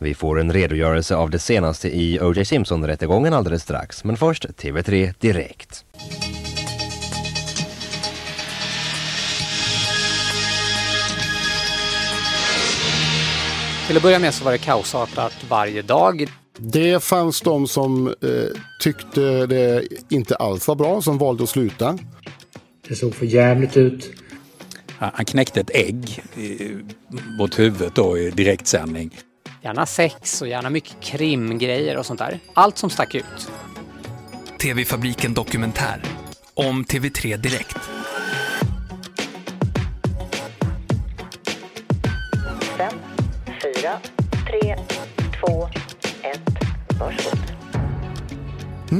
Vi får en redogörelse av det senaste i O.J. Simpson-rättegången alldeles strax, men först TV3 Direkt. Till att börja med så var det kaosartat varje dag. Det fanns de som eh, tyckte det inte alls var bra, som valde att sluta. Det såg för jävligt ut. Han knäckte ett ägg mot huvudet då i direktsändning. Gärna sex och gärna mycket krimgrejer och sånt där. Allt som stack ut. TV-fabriken Dokumentär om TV3 Direkt. Fem, fyra, tre, två, ett. Varsågod.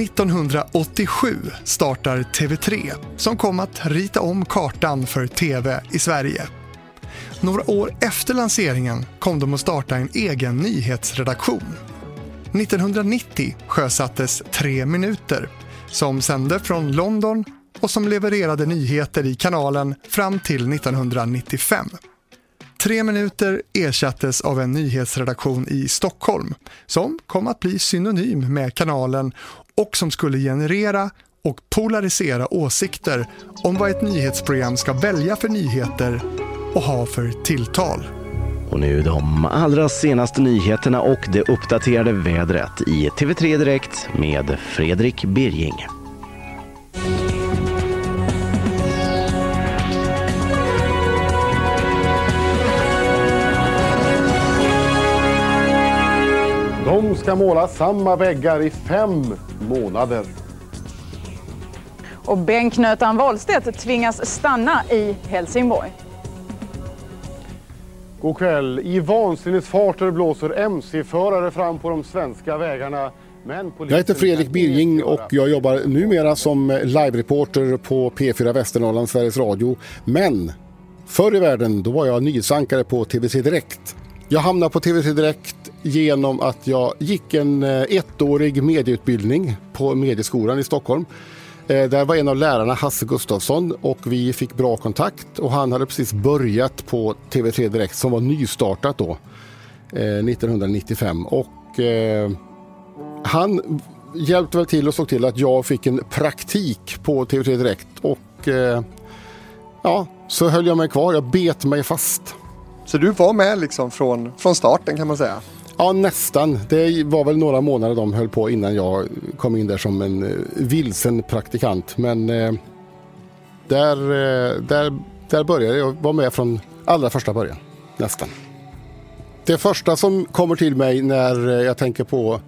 1987 startar TV3 som kom att rita om kartan för TV i Sverige. Några år efter lanseringen kom de att starta en egen nyhetsredaktion. 1990 sjösattes Tre minuter som sände från London och som levererade nyheter i kanalen fram till 1995. Tre minuter ersattes av en nyhetsredaktion i Stockholm som kom att bli synonym med kanalen och som skulle generera och polarisera åsikter om vad ett nyhetsprogram ska välja för nyheter och ha för tilltal. Och nu de allra senaste nyheterna och det uppdaterade vädret i TV3 Direkt med Fredrik Birging. De ska måla samma väggar i fem månader. Och bänknötaren Wahlstedt tvingas stanna i Helsingborg. God kväll. I vansinnesfarter blåser mc-förare fram på de svenska vägarna. Men Jag heter Fredrik Birging och jag jobbar numera som live-reporter på P4 Västernorrland, Sveriges Radio. Men förr i världen då var jag nyhetsankare på TVC Direkt. Jag hamnade på TVC Direkt genom att jag gick en eh, ettårig medieutbildning på Medieskolan i Stockholm. Eh, Där var en av lärarna Hasse Gustafsson och vi fick bra kontakt och han hade precis börjat på TV3 Direkt som var nystartat då eh, 1995 och eh, han hjälpte väl till och såg till att jag fick en praktik på TV3 Direkt och eh, ja, så höll jag mig kvar. Jag bet mig fast. Så du var med liksom från, från starten kan man säga? Ja, nästan. Det var väl några månader de höll på innan jag kom in där som en eh, vilsen praktikant. Men eh, där, eh, där, där började jag. var med från allra första början. Nästan. Det första som kommer till mig när eh, jag tänker på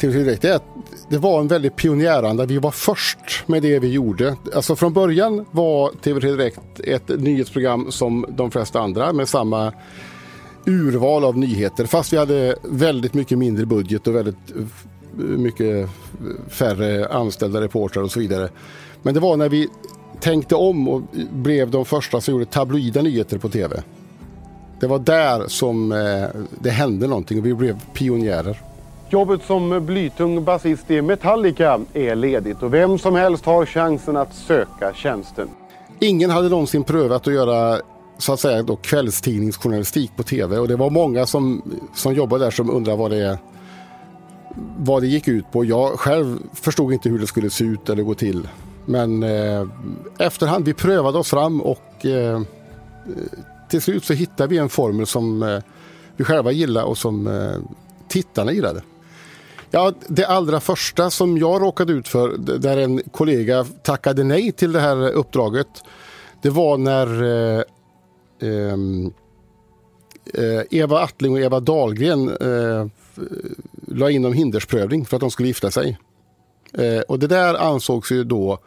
TV3 Direkt är att det var en väldigt pionjäranda. Vi var först med det vi gjorde. Alltså från början var TV3 Direkt ett nyhetsprogram som de flesta andra med samma urval av nyheter. Fast vi hade väldigt mycket mindre budget och väldigt eh, mycket färre anställda reportrar och så vidare. Men det var när vi tänkte om och blev de första som gjorde tabloida nyheter på tv. Det var där som eh, det hände någonting och vi blev pionjärer. Jobbet som blytung basist i Metallica är ledigt och vem som helst har chansen att söka tjänsten. Ingen hade någonsin prövat att göra så att säga då, kvällstidningsjournalistik på tv och det var många som, som jobbade där som undrade vad det, vad det gick ut på. Jag själv förstod inte hur det skulle se ut eller gå till. Men eh, efterhand, vi prövade oss fram och eh, till slut så hittade vi en formel som eh, vi själva gillade och som eh, tittarna gillade. Ja, det allra första som jag råkade ut för, där en kollega tackade nej till det här uppdraget, det var när eh, Ehm, eh, Eva Attling och Eva Dahlgren eh, la in om hindersprövning för att de skulle gifta sig. Eh, och det där ansågs ju då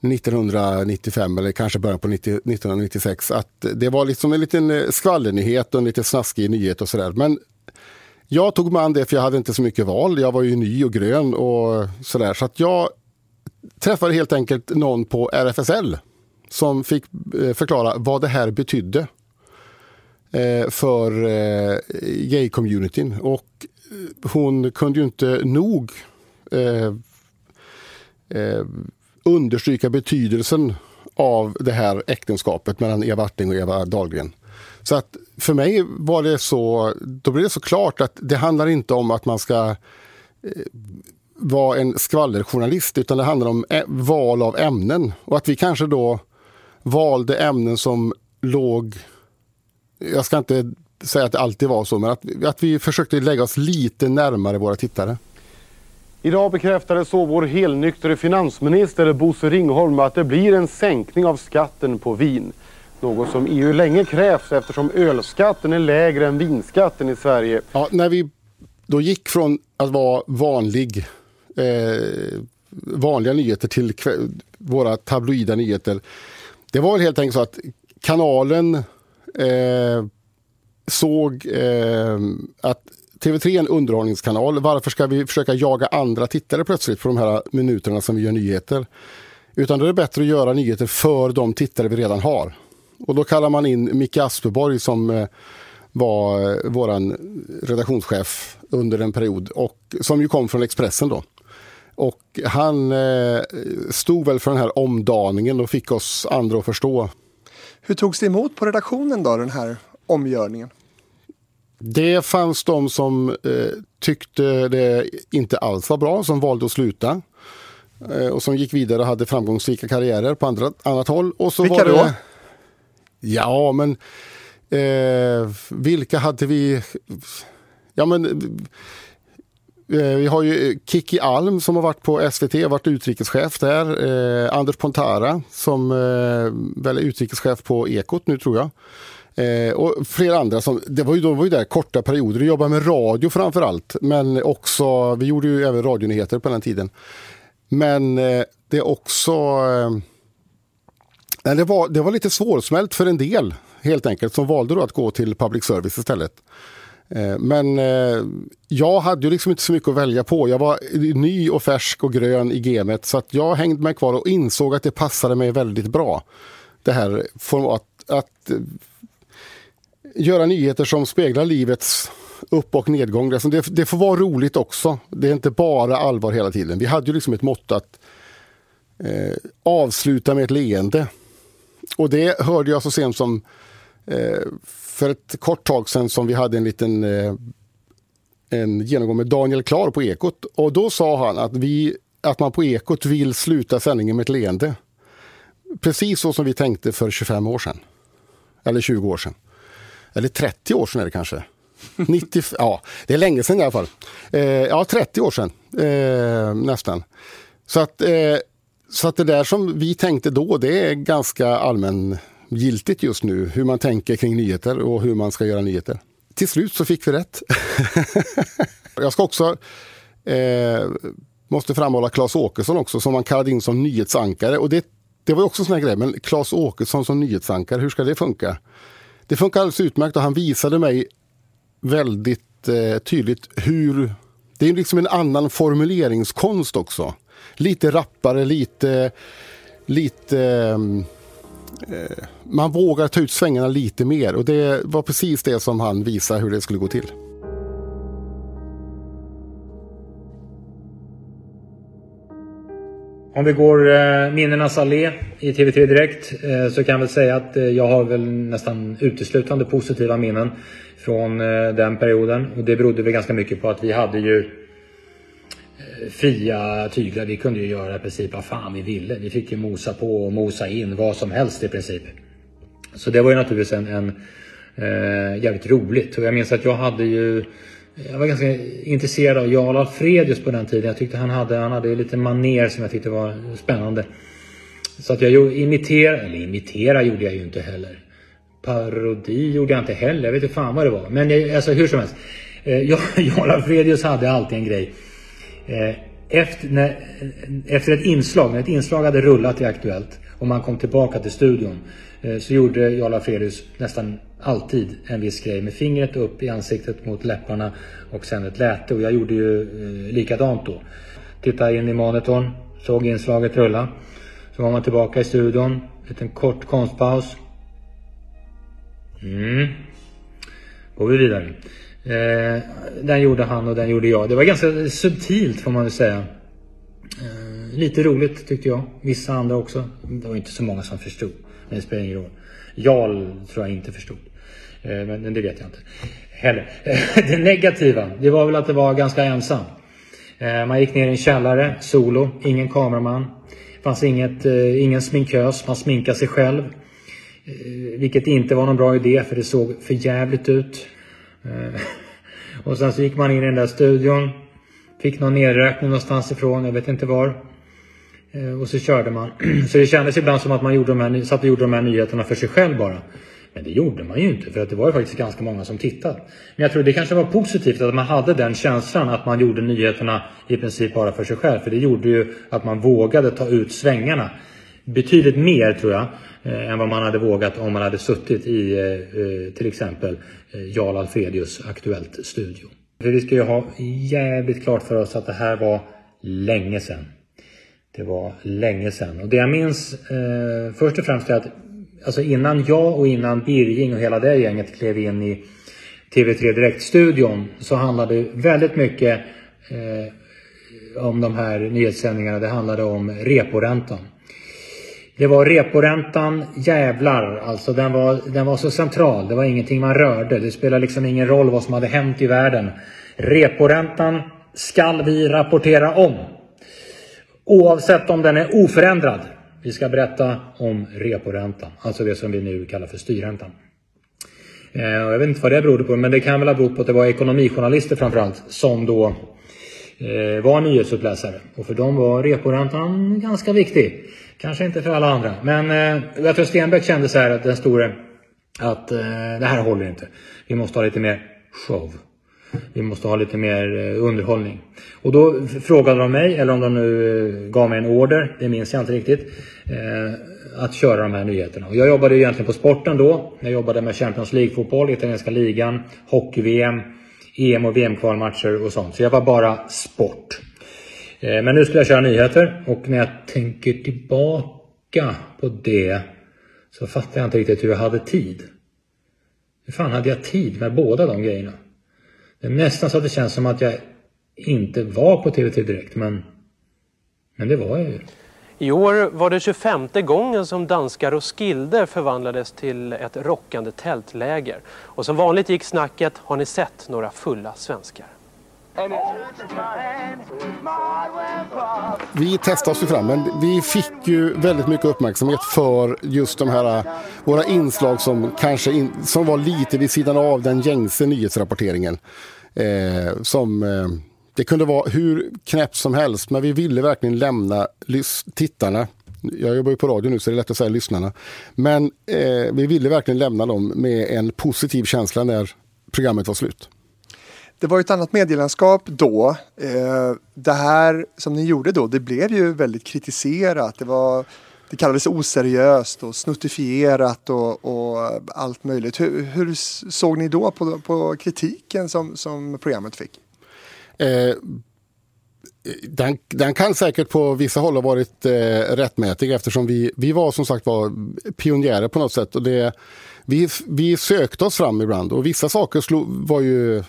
1995 eller kanske början på 90, 1996 att det var liksom en liten eh, skvallernyhet och en lite snaskig nyhet och sådär. Men jag tog mig an det för jag hade inte så mycket val. Jag var ju ny och grön och sådär. Så att jag träffade helt enkelt någon på RFSL som fick eh, förklara vad det här betydde eh, för eh, gay-communityn. Och hon kunde ju inte nog understryka betydelsen av det här äktenskapet mellan Eva Arting och Eva Dahlgren. Så att för mig var det så, då blev det så klart att det handlar inte om att man ska vara en skvallerjournalist utan det handlar om val av ämnen. Och att vi kanske då valde ämnen som låg, jag ska inte säga att det alltid var så, men att, att vi försökte lägga oss lite närmare våra tittare. Idag bekräftade så vår helnyktre finansminister Bosse Ringholm att det blir en sänkning av skatten på vin. Något som EU länge krävt eftersom ölskatten är lägre än vinskatten i Sverige. Ja, när vi då gick från att vara vanlig, eh, vanliga nyheter till våra tabloida nyheter. Det var väl helt enkelt så att kanalen eh, såg eh, att TV3 är en underhållningskanal. Varför ska vi försöka jaga andra tittare plötsligt på de här minuterna som vi gör nyheter? Utan då är det bättre att göra nyheter för de tittare vi redan har. Och då kallar man in Micke Asperborg som eh, var eh, våran redaktionschef under en period och som ju kom från Expressen då. Och han eh, stod väl för den här omdaningen och fick oss andra att förstå. Hur togs det emot på redaktionen då, den här omgörningen? Det fanns de som eh, tyckte det inte alls var bra, som valde att sluta. Eh, och som gick vidare och hade framgångsrika karriärer på andra, annat håll. Och så Vilka var det, då? Ja, men eh, vilka hade vi? Ja, men Eh, vi har ju eh, Kiki Alm som har varit på SVT, varit utrikeschef där. Eh, Anders Pontara som eh, väl är utrikeschef på Ekot nu tror jag. Eh, och flera andra som, det var ju, de var ju där korta perioder och jobbade med radio framför allt. Men också, vi gjorde ju även radionyheter på den tiden. Men eh, det är också, eh, det, var, det var lite svårsmält för en del helt enkelt som valde då att gå till public service istället. Eh, men eh, jag hade ju liksom inte så mycket att välja på. Jag var ny och färsk och grön i gamet så att jag hängde mig kvar och insåg att det passade mig väldigt bra. Det här format, att eh, göra nyheter som speglar livets upp och nedgång. Alltså, det, det får vara roligt också. Det är inte bara allvar hela tiden. Vi hade ju liksom ett motto att eh, avsluta med ett leende. Och det hörde jag så sent som eh, för ett kort tag sedan som vi hade en liten eh, en genomgång med Daniel Klar på Ekot. Och då sa han att, vi, att man på Ekot vill sluta sändningen med ett leende. Precis så som vi tänkte för 25 år sedan. Eller 20 år sedan. Eller 30 år sedan är det kanske. 90, ja, det är länge sedan i alla fall. Eh, ja, 30 år sedan eh, nästan. Så att, eh, så att det där som vi tänkte då, det är ganska giltigt just nu. Hur man tänker kring nyheter och hur man ska göra nyheter. Till slut så fick vi rätt. Jag ska också eh, måste framhålla Claes Åkesson också som man kallade in som nyhetsankare. Och det, det var också en sån här grej, men Claes Åkesson som nyhetsankare, hur ska det funka? Det funkar alldeles utmärkt och han visade mig väldigt eh, tydligt hur... Det är liksom en annan formuleringskonst också. Lite rappare, lite... lite eh, Eh, man vågar ta ut svängarna lite mer och det var precis det som han visade hur det skulle gå till. Om vi går eh, minnenas allé i TV3 Direkt eh, så kan jag väl säga att eh, jag har väl nästan uteslutande positiva minnen från eh, den perioden. Och det berodde väl ganska mycket på att vi hade ju fria tyglar. Vi kunde ju göra i princip vad fan vi ville. Vi fick ju mosa på och mosa in vad som helst i princip. Så det var ju naturligtvis en, en eh, jävligt roligt. Och jag minns att jag hade ju jag var ganska intresserad av Jarl Alfredius på den tiden. Jag tyckte han hade, han hade lite maner som jag tyckte var spännande. Så att jag imiterade, eller imitera gjorde jag ju inte heller. Parodi gjorde jag inte heller. Jag vet inte fan vad det var. Men jag, alltså hur som helst. Eh, Jarl Alfredius hade alltid en grej. Eh, efter, när, efter ett inslag, när ett inslag hade rullat i Aktuellt och man kom tillbaka till studion eh, så gjorde Jarl Afrelius nästan alltid en viss grej med fingret upp i ansiktet mot läpparna och sen ett läte och jag gjorde ju eh, likadant då. Titta in i monitorn, såg inslaget rulla. Så var man tillbaka i studion, liten kort konstpaus. Mm. Går vi vidare. Eh, den gjorde han och den gjorde jag. Det var ganska subtilt får man väl säga. Eh, lite roligt tyckte jag. Vissa andra också. Det var inte så många som förstod. Men det spelar ingen roll. Jarl tror jag inte förstod. Eh, men det vet jag inte heller. Det negativa, det var väl att det var ganska ensam. Eh, man gick ner i en källare, solo, ingen kameraman. Det fanns inget, eh, ingen sminkös, man sminkade sig själv. Eh, vilket inte var någon bra idé för det såg för jävligt ut. Eh, och sen så gick man in i den där studion. Fick någon nedräkning någonstans ifrån, jag vet inte var. Eh, och så körde man. Så det kändes ibland som att man gjorde de här, satt och gjorde de här nyheterna för sig själv bara. Men det gjorde man ju inte för att det var ju faktiskt ganska många som tittade. Men jag tror det kanske var positivt att man hade den känslan att man gjorde nyheterna i princip bara för sig själv. För det gjorde ju att man vågade ta ut svängarna. Betydligt mer tror jag eh, än vad man hade vågat om man hade suttit i till exempel Eh, Jarl Alfredius Aktuellt studio. För vi ska ju ha jävligt klart för oss att det här var länge sedan. Det var länge sedan. Och det jag minns eh, först och främst är att alltså innan jag och innan Birging och hela det gänget klev in i TV3 Direkt-studion så handlade det väldigt mycket eh, om de här nyhetssändningarna. Det handlade om reporäntan. Det var reporäntan, jävlar alltså. Den var, den var så central. Det var ingenting man rörde. Det spelade liksom ingen roll vad som hade hänt i världen. Reporäntan skall vi rapportera om. Oavsett om den är oförändrad. Vi ska berätta om reporäntan, alltså det som vi nu kallar för styrräntan. Eh, jag vet inte vad det berodde på, men det kan väl ha berott på att det var ekonomijournalister framförallt som då eh, var nyhetsuppläsare. Och för dem var reporäntan ganska viktig. Kanske inte för alla andra. Men eh, jag tror Stenbeck kände så här att den store att eh, det här håller inte. Vi måste ha lite mer show. Vi måste ha lite mer eh, underhållning. Och då frågade de mig, eller om de nu eh, gav mig en order, det minns jag inte riktigt eh, att köra de här nyheterna. Och jag jobbade egentligen på sporten då. Jag jobbade med Champions League-fotboll, italienska ligan, hockey-VM, EM och VM-kvalmatcher och sånt. Så jag var bara sport. Eh, men nu skulle jag köra nyheter och när jag tänker tillbaka på det så fattar jag inte riktigt hur jag hade tid. Hur fan hade jag tid med båda de grejerna? Det är nästan så att det känns som att jag inte var på TV3 Direkt, men, men det var jag ju. I år var det 25 gången som danska Roskilde förvandlades till ett rockande tältläger. Och som vanligt gick snacket, har ni sett några fulla svenskar? Vi testade oss fram, men vi fick ju väldigt mycket uppmärksamhet för just de här våra inslag som kanske in, som var lite vid sidan av den gängse nyhetsrapporteringen. Eh, som eh, det kunde vara hur knäppt som helst, men vi ville verkligen lämna tittarna jag jobbar ju på radio nu så det är lätt att säga lyssnarna. Men eh, vi ville verkligen lämna dem med en positiv känsla när programmet var slut. Det var ett annat medielandskap då. Eh, det här som ni gjorde då, det blev ju väldigt kritiserat. Det, var, det kallades oseriöst och snuttifierat och, och allt möjligt. Hur, hur, såg ni då på, på kritiken som, som programmet fick? Eh, den, den, kan säkert på vissa håll ha varit eh, rättmätig eftersom vi, vi var som sagt var pionjärer på något sätt. Och det, vi, vi sökte oss fram ibland och vissa saker slog, var ju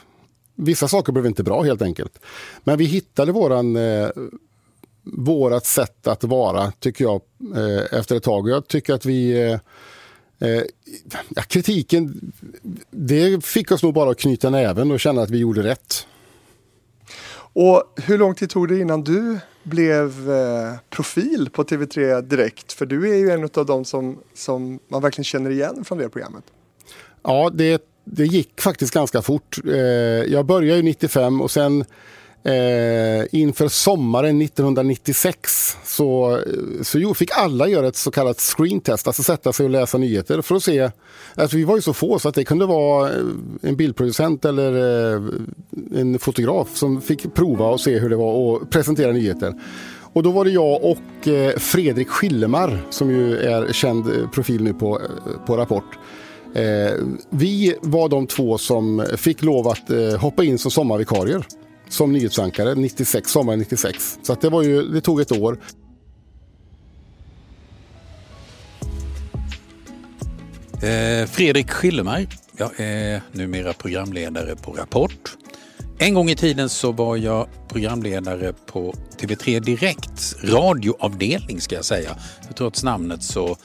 Vissa saker blev inte bra helt enkelt. Men vi hittade våran, eh, vårat sätt att vara, tycker jag, eh, efter ett tag. Jag tycker att vi... Eh, eh ja, kritiken, det fick oss nog bara att knyta näven och känna att vi gjorde rätt. Och hur lång tid tog det innan du blev eh, profil på TV3 Direkt? För du är ju en av dem som, som man verkligen känner igen från det programmet. Ja, det, det gick faktiskt ganska fort. Eh, jag började ju 95 och sen Eh, inför sommaren 1996 så, så fick alla göra ett så kallat screentest, alltså sätta sig och läsa nyheter för att se. Alltså vi var ju så få så att det kunde vara eh, en bildproducent eller eh, en fotograf som fick prova och se hur det var och presentera nyheter. Och då var det jag och eh, Fredrik Schillemar som ju är känd eh, profil nu på, eh, på Rapport. Eh, vi var de två som fick lov att eh, hoppa in som sommarvikarier som nyhetsankare 96, sommaren 96. Så det, var ju, det tog ett år. Eh, Fredrik Schillemar. Jag är numera programledare på Rapport. En gång i tiden så var jag programledare på TV3 Direkts radioavdelning ska jag säga. För trots namnet så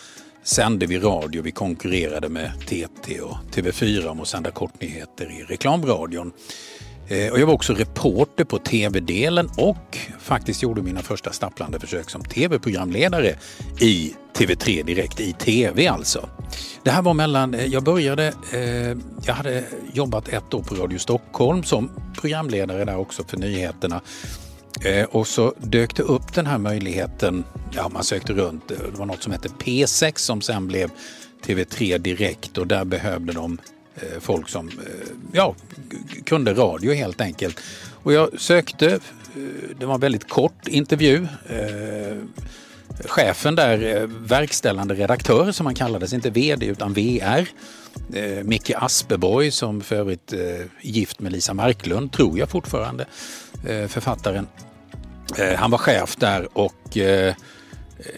sände vi radio. Vi konkurrerade med TT och TV4 om att sända kortnyheter i reklamradion. Eh, och jag var också reporter på tv-delen och faktiskt gjorde mina första stapplande försök som tv-programledare i TV3 Direkt, i tv alltså. Det här var mellan, eh, jag började, eh, jag hade jobbat ett år på Radio Stockholm som programledare där också för nyheterna. Eh, och så dök det upp den här möjligheten, ja man sökte runt, det var något som hette P6 som sen blev TV3 Direkt och där behövde de eh, folk som eh, ja, kunde radio helt enkelt. Och jag sökte, det var en väldigt kort intervju. Chefen där, eh, verkställande redaktör som han kallades, inte VD utan VR. Eh, Micke Aspeborg som för övrigt är gift med Lisa Marklund, tror jag fortfarande, eh, författaren. Han var chef där och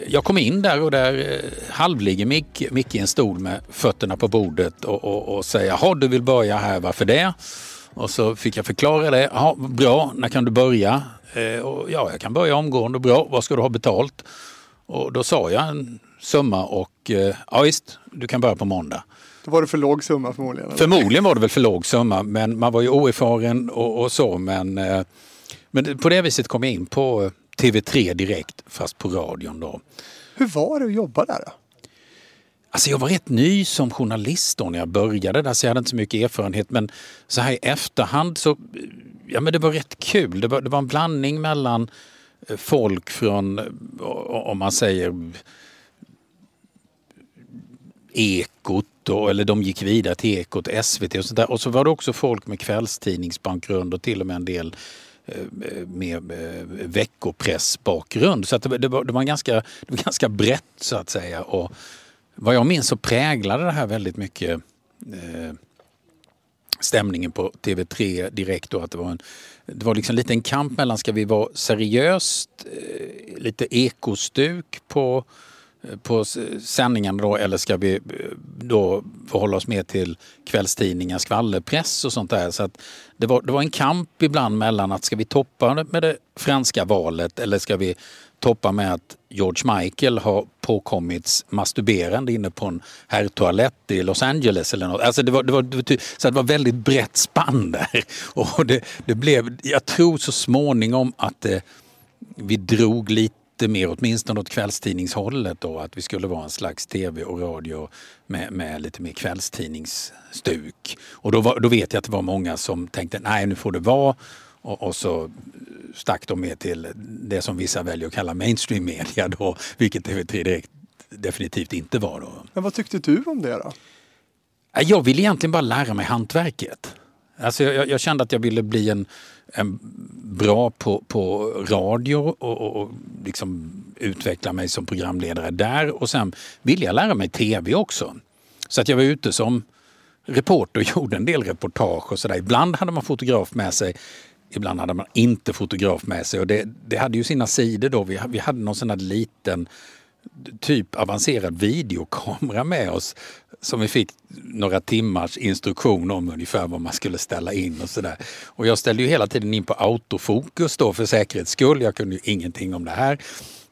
jag kom in där och där halvligger Mick, Micke i en stol med fötterna på bordet och, och, och säger jaha du vill börja här, varför det? Och så fick jag förklara det. Jaha, bra, när kan du börja? Eh, och, ja, jag kan börja omgående. Bra, vad ska du ha betalt? Och då sa jag en summa och eh, ja visst, du kan börja på måndag. Då var det för låg summa förmodligen? Eller? Förmodligen var det väl för låg summa, men man var ju oerfaren och, och så. Men, eh, men på det viset kom jag in på TV3 direkt, fast på radion då. Hur var det att jobba där då? Alltså jag var rätt ny som journalist då när jag började där så jag hade inte så mycket erfarenhet. Men så här i efterhand så, ja men det var rätt kul. Det var, det var en blandning mellan eh, Eh, folk från, eh, om man säger Ekot och, eller de gick vidare till Ekot, SVT och sådär. Och så var det också folk med kvällstidningsbakgrund och till och med en del eh, med veckopressbakgrund. Så att det, det, var, det, var ganska, det var ganska brett så att säga. Och, vad jag minns så präglade det här väldigt mycket eh, stämningen på TV3 direkt. Då, att det var, en, det var liksom lite en kamp mellan, ska vi vara seriöst, eh, lite ekostuk på, eh, på sändningarna då eller ska vi eh, då förhålla oss mer till kvällstidningar, skvallerpress och sånt där. Så att det, var, det var en kamp ibland mellan att ska vi toppa med det franska valet eller ska vi toppar med att George Michael har påkommits masturberande inne på en herrtoalett i Los Angeles eller något. Alltså det var, det var, det var, så det var väldigt brett spann där. Och det, det blev, jag tror så småningom att det, vi drog lite mer, åtminstone åt kvällstidningshållet då, att vi skulle vara en slags tv och radio med, med lite mer kvällstidningsstuk. Och då, var, då vet jag att det var många som tänkte, nej nu får det vara. Och, och, så stack de med till det som vissa väljer att kalla mainstream media då, vilket TV3 Direkt definitivt inte var då. Men vad tyckte du om det då? Jag ville egentligen bara lära mig hantverket. Alltså jag, jag kände att jag ville bli en, en bra på, på radio och, och, och liksom utveckla mig som programledare där. Och sen ville jag lära mig tv också. Så att jag var ute som reporter och gjorde en del reportage och sådär. Ibland hade man fotograf med sig. Ibland hade man inte fotograf med sig och det, det hade ju sina sidor då. Vi, vi hade någon sån här liten typ avancerad videokamera med oss som vi fick några timmars instruktion om ungefär vad man skulle ställa in och sådär. Och jag ställde ju hela tiden in på autofokus då för säkerhets skull. Jag kunde ju ingenting om det här.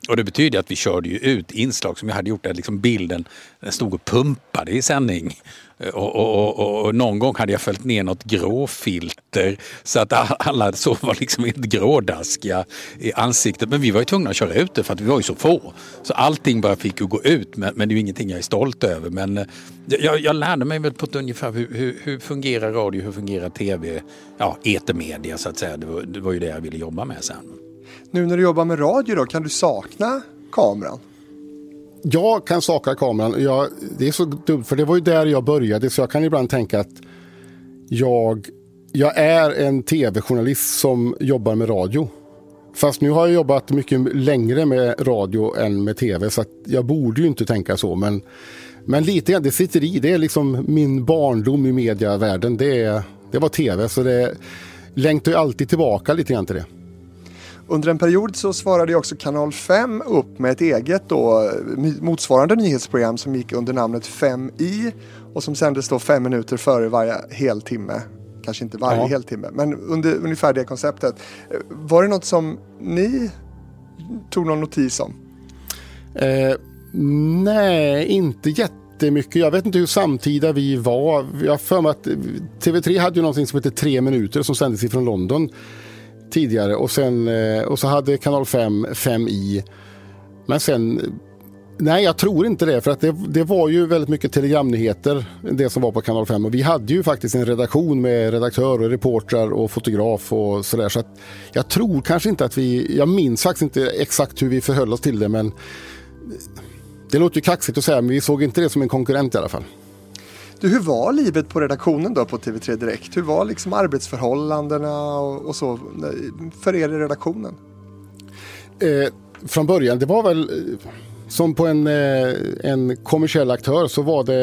Och det betyder att vi körde ju ut inslag som jag hade gjort där liksom bilden den stod och pumpade i sändning. Eh, och, och, och, och, någon gång hade jag följt ner något gråfilter så att alla så var liksom helt grådaskiga i ansiktet. Men vi var ju tvungna att köra ut det för att vi var ju så få. Så allting bara fick ju gå ut men, men det är ju ingenting jag är stolt över. Men eh, jag, jag lärde mig väl på ett ungefär hur, hur, hur, fungerar radio, hur fungerar tv, ja etermedia så att säga. Det var, det var ju det jag ville jobba med sen. Nu när du jobbar med radio då, kan du sakna kameran? Jag kan sakna kameran. Jag, det är så dumt, för det var ju där jag började. Så jag kan ibland tänka att jag, jag är en tv-journalist som jobbar med radio. Fast nu har jag jobbat mycket längre med radio än med tv. Så jag borde ju inte tänka så. Men, men lite grann, det sitter i. Det är liksom min barndom i medievärlden. Det, det var tv. Så det längtar ju alltid tillbaka lite grann till det. Under en period så svarade också Kanal 5 upp med ett eget då, motsvarande nyhetsprogram som gick under namnet 5i och som sändes då fem minuter före varje heltimme. Kanske inte varje ja. heltimme, men under ungefär det konceptet. Var det något som ni tog någon notis om? Eh, Nej, inte jättemycket. Jag vet inte hur samtida vi var. Jag för mig att TV3 hade ju någonting som heter Tre minuter som sändes ifrån London tidigare och, sen, eh, och så hade kanal 5 5i. Men sen Nej, jag tror inte det. För att det, det, var ju väldigt mycket telegramnyheter, det som var på kanal 5. Och vi hade ju faktiskt en redaktion med redaktör och reportrar och fotograf och sådär. Så att jag tror kanske inte att vi, jag minns faktiskt inte exakt hur vi förhöll oss till det. Men det låter ju kaxigt att säga, men vi såg inte det som en konkurrent i alla fall. Du, hur var livet på redaktionen då på TV3 Direkt? Hur var liksom arbetsförhållandena och, och så eh, för er i redaktionen? Eh, från början, det var väl eh, som på en, eh, en kommersiell aktör så var det,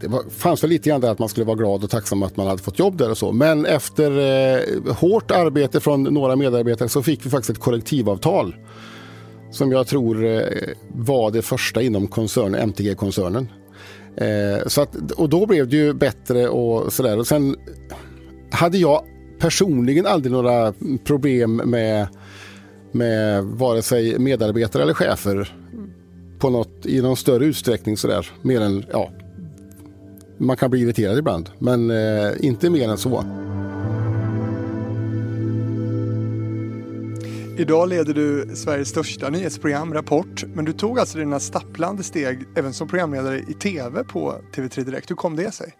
det var, fanns väl lite grann där att man skulle vara glad och tacksam att man hade fått jobb där och så. Men efter eh, hårt arbete från några medarbetare så fick vi faktiskt ett kollektivavtal. Som jag tror eh, var det första inom koncernen, MTG-koncernen. Eh, så att, och då blev det ju bättre och sådär. Och sen hade jag personligen aldrig några problem med med vare sig medarbetare eller chefer på något, i någon större utsträckning sådär. Mer än, ja, man kan bli irriterad ibland, men eh, inte mer än så. Idag leder du Sveriges största nyhetsprogram Rapport, men du tog alltså dina stapplande steg även som programledare i tv på TV3 Direkt. Hur kom det sig?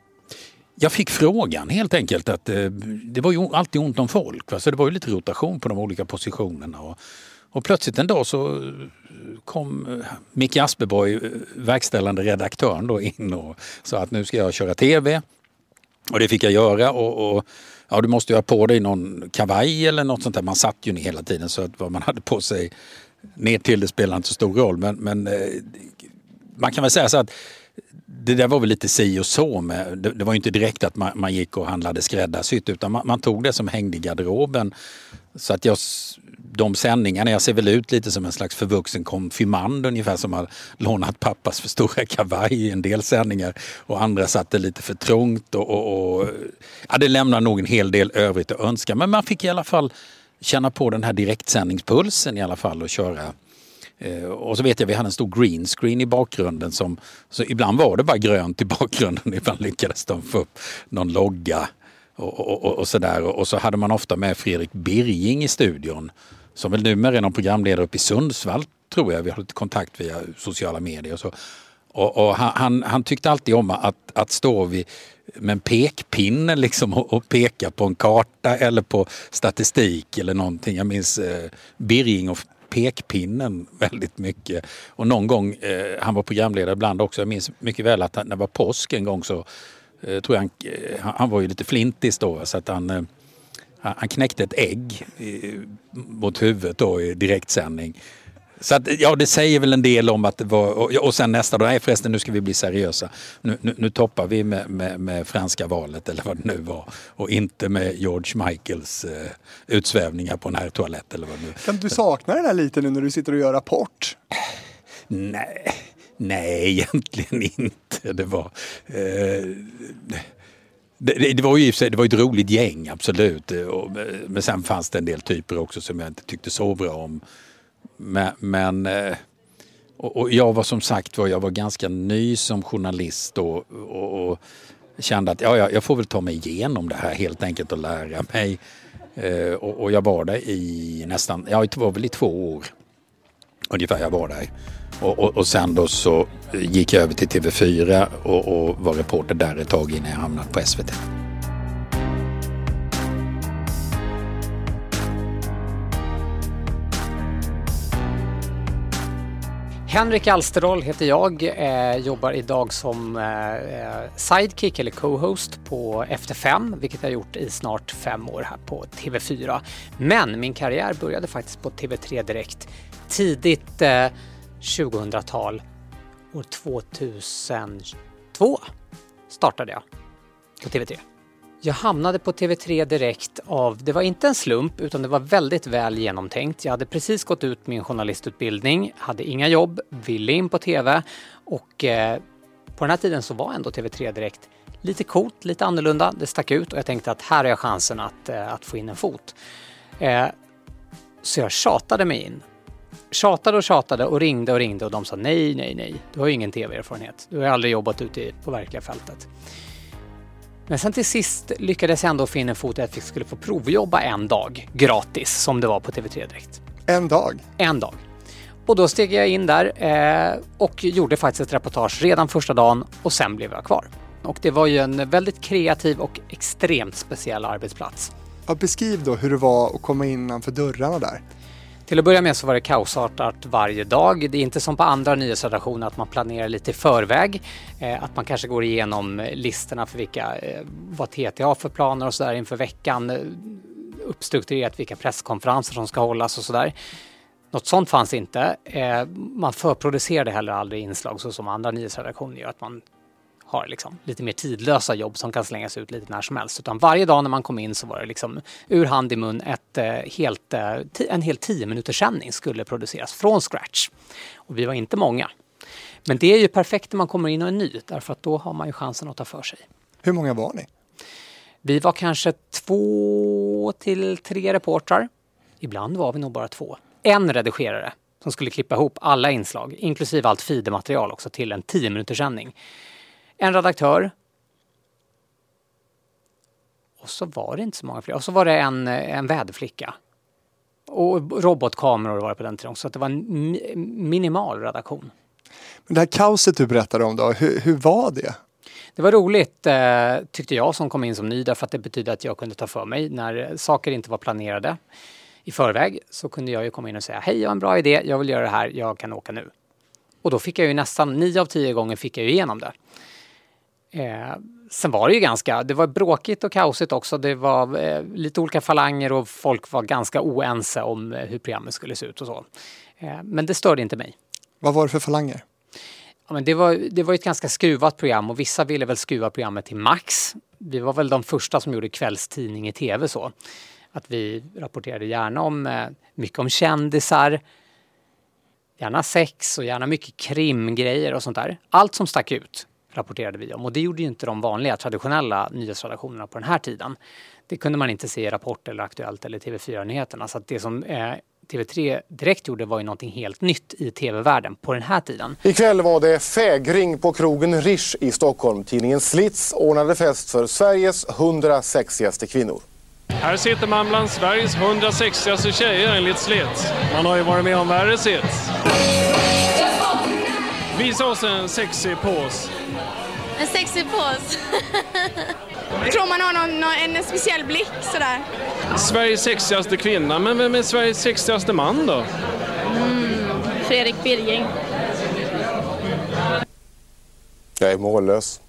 Jag fick frågan helt enkelt att eh, det var ju alltid ont om folk. Va? Så det var ju lite rotation på de olika positionerna. Och, och plötsligt en dag så eh, kom eh, Micke Asperborg, verkställande redaktören, då in och sa att nu ska jag köra tv. Och det fick jag göra. och, och ja, du måste ju ha på dig någon kavaj eller något sånt där. Man satt ju ner hela tiden så att vad man hade på sig ner till det spelade inte så stor roll. Men, men eh, man kan väl säga så att det där var väl lite si och så med. Det, det var inte direkt att man, man, gick och handlade skräddarsytt utan man, man, tog det som hängde i garderoben. Så att jag, de sändningarna, jag ser väl ut lite som en slags förvuxen konfirmand ungefär som har lånat pappas för stora kavaj i en del sändningar och andra satte lite för trångt och, och, och ja, det lämnar nog en hel del övrigt att önska. Men man fick i alla fall känna på den här direktsändningspulsen i alla fall och köra eh, och så vet jag vi hade en stor green screen i bakgrunden som så ibland var det bara grönt i bakgrunden, ibland lyckades de få upp någon logga och, och, och sådär. Och så hade man ofta med Fredrik Birging i studion som väl numera är någon programledare uppe i Sundsvall tror jag. Vi har lite kontakt via sociala medier och så. Och, och han, han, tyckte alltid om att, att stå vid, med en pekpinne liksom och, och, peka på en karta eller på statistik eller någonting. Jag minns eh, Birging och pekpinnen väldigt mycket. Och någon gång, eh, han var programledare ibland också, jag minns mycket väl att han, när det var påsk en gång så eh, tror jag han, eh, han var ju lite flintis då så att han, eh, han knäckte ett ägg mot huvudet då i direktsändning. Så att, ja, det säger väl en del om att det var... Och, och sen nästa dag, nej förresten nu ska vi bli seriösa. Nu, nu, nu toppar vi med, med, med, franska valet eller vad det nu var. Och inte med George Michaels eh, utsvävningar på en herrtoalett eller vad nu. Kan du sakna det där lite nu när du sitter och gör Rapport? Nej, nej egentligen inte. Det var... Eh, det, det, var ju det var ett roligt gäng, absolut. Eh, eh, men sen fanns det en del typer också som jag inte tyckte så bra om. Men, men eh, och, jag var som sagt var, jag var ganska ny som journalist då och, och kände att ja, jag får väl ta mig igenom det här helt enkelt och lära mig. Och, och, jag var där i nästan, ja det var väl i två år ungefär jag var där. Och, och, och sen då så gick jag över till TV4 och, och var reporter där ett tag innan jag hamnade på SVT. Henrik Alsterdahl heter jag, eh, jobbar idag som eh, eh sidekick eller co-host på Efter fem, vilket jag gjort i snart fem år här på TV4. Men min karriär började faktiskt på TV3 direkt tidigt eh, 2000-tal. År 2002 startade jag på TV3. Jag hamnade på TV3 direkt av, det var inte en slump utan det var väldigt väl genomtänkt. Jag hade precis gått ut min journalistutbildning, hade inga jobb, ville in på TV och eh, på den här tiden så var ändå TV3 direkt lite coolt, lite annorlunda. Det stack ut och jag tänkte att här har jag chansen att, eh, att få in en fot. Eh, så jag tjatade mig in tjatade och tjatade och ringde och ringde och de sa nej, nej, nej. Du har ju ingen tv-erfarenhet. Du har aldrig jobbat ute på verkliga fältet. Men sen till sist lyckades jag ändå finna en fot att vi skulle få provjobba en dag gratis som det var på TV3 Direkt. En dag? En dag. Och då steg jag in där eh, och gjorde faktiskt ett reportage redan första dagen och sen blev jag kvar. Och det var ju en väldigt kreativ och extremt speciell arbetsplats. Ja, beskriv då hur det var att komma innanför dörrarna där. Till att börja med så var det kaosartat varje dag. Det är inte som på andra nyhetsredaktioner att man planerar lite i förväg. Eh, att man kanske går igenom eh, listorna för vilka, eh, vad TT har för planer och sådär inför veckan. Uppstrukturerat vilka presskonferenser som ska hållas och sådär. Något sånt fanns inte. Man förproducerade heller aldrig inslag så som andra nyhetsredaktioner gör. Att man har liksom lite mer tidlösa jobb som kan slängas ut lite när som helst. Utan varje dag när man kom in så var det liksom ur hand i mun ett, eh, helt, eh, en hel tio minuters sändning skulle produceras från scratch. Och vi var inte många. Men det är ju perfekt när man kommer in och är ny därför att då har man ju chansen att ta för sig. Hur många var ni? Vi var kanske två till tre reportrar. Ibland var vi nog bara två. En redigerare som skulle klippa ihop alla inslag, inklusive allt feedermaterial också, till en 10 minuters sändning. En redaktör. Och så var det inte så många fler. Och så var det en, en väderflicka. Och robotkameror var det på den tiden så det var en minimal redaktion. Men det här kaoset du berättade om då, hur, hur var det? Det var roligt eh, tyckte jag som kom in som ny därför att det betydde att jag kunde ta för mig när saker inte var planerade i förväg så kunde jag ju komma in och säga hej jag har en bra idé, jag vill göra det här, jag kan åka nu. Och då fick jag ju nästan nio av tio gånger fick jag ju igenom det. Eh, sen var det ju ganska, det var bråkigt och kaosigt också. Det var eh, lite olika falanger och folk var ganska oense om eh, hur programmet skulle se ut och så. Eh, men det störde inte mig. Vad var det för falanger? Ja, men det, var, det var ett ganska skruvat program och vissa ville väl skruva programmet till max. Vi var väl de första som gjorde kvällstidning i tv så. Att vi rapporterade gärna om eh, mycket om kändisar, gärna sex och gärna mycket krimgrejer och sånt där. Allt som stack ut rapporterade vi om och det gjorde ju inte de vanliga traditionella nyhetsredaktionerna på den här tiden. Det kunde man inte se i Rapport eller Aktuellt eller TV4-nyheterna. Så att det som eh, TV3 direkt gjorde var ju någonting helt nytt i tv-världen på den här tiden. Ikväll var det fägring på krogen Rish i Stockholm. Tidningen Slits ordnade fest för Sveriges 100 sexigaste kvinnor. Här sitter man bland Sveriges 100 sexigaste tjejer enligt Slits. Man har ju varit med om värre sits. Visa oss en sexig pose. En sexig pose? Jag tror man har någon, någon, en speciell blick sådär. Sveriges sexigaste kvinna, men vem är Sveriges sexigaste man då? Mm, Fredrik Birging. Jag är mållös.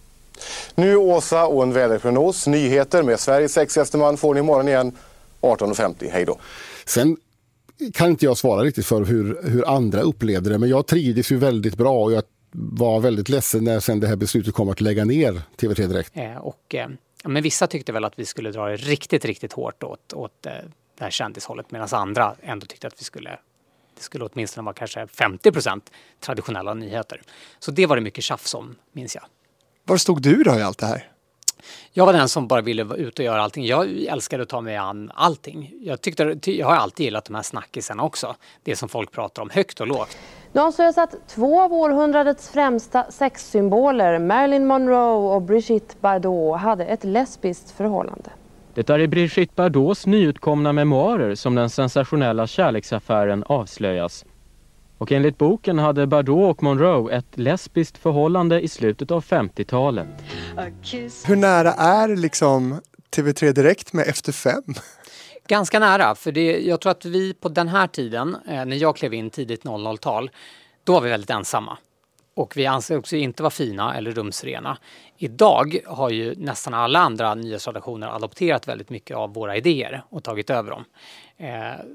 Nu Åsa och en väderprognos. Nyheter med Sveriges sexigaste man får ni imorgon igen 18.50. Hej då. Sen kan inte jag svara riktigt för hur, hur andra upplevde det, men jag trivdes ju väldigt bra och jag var väldigt ledsen när sen det här beslutet kom att lägga ner TV3 Direkt. Eh, och, eh, men vissa tyckte väl att vi skulle dra det riktigt, riktigt hårt åt, åt eh, det här kändishållet medan andra ändå tyckte att vi skulle det skulle åtminstone vara kanske 50 procent traditionella nyheter. Så det var det mycket tjafs om, minns jag. Var stod du då i allt det här? Jag var den som bara ville vara ute och göra allting. Jag älskade att ta mig an allting. Jag, tyckte, jag har alltid gillat de här snackisarna också. Det som folk pratar om högt och lågt. Nu avslöjas att två av århundradets främsta sexsymboler, Marilyn Monroe och Brigitte Bardot, hade ett lesbiskt förhållande. Det är i Brigitte Bardots nyutkomna memoarer som den sensationella kärleksaffären avslöjas. Och enligt boken hade Bardot och Monroe ett lesbiskt förhållande i slutet av 50-talet. Hur nära är liksom TV3 Direkt med Efter fem? Ganska nära, för det, jag tror att vi på den här tiden, eh, när jag klev in tidigt 00-tal, då var vi väldigt ensamma. Och vi anser också inte vara fina eller rumsrena. Idag har ju nästan alla andra nyhetsredaktioner adopterat väldigt mycket av våra idéer och tagit över dem. Eh,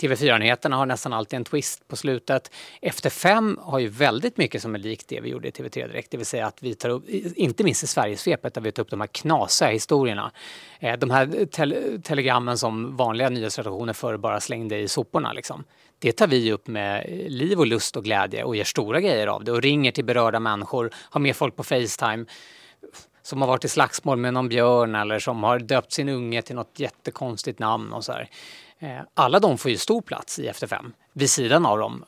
TV4-nyheterna har nästan alltid en twist på slutet. Efter fem har ju väldigt mycket som är likt det vi gjorde i TV3 Direkt, det vill säga att vi tar upp, inte minst i Sverigesvepet, där vi tar upp de här knasiga historierna. Eh, de här te telegrammen som vanliga nyhetsredaktioner förr bara slängde i soporna liksom. Det tar vi upp med liv och lust och glädje och gör stora grejer av det och ringer till berörda människor, har med folk på Facetime som har varit i slagsmål med någon björn eller som har döpt sin unge till något jättekonstigt namn och så här. Eh, alla de får ju stor plats i Efter fem. vid sidan av de,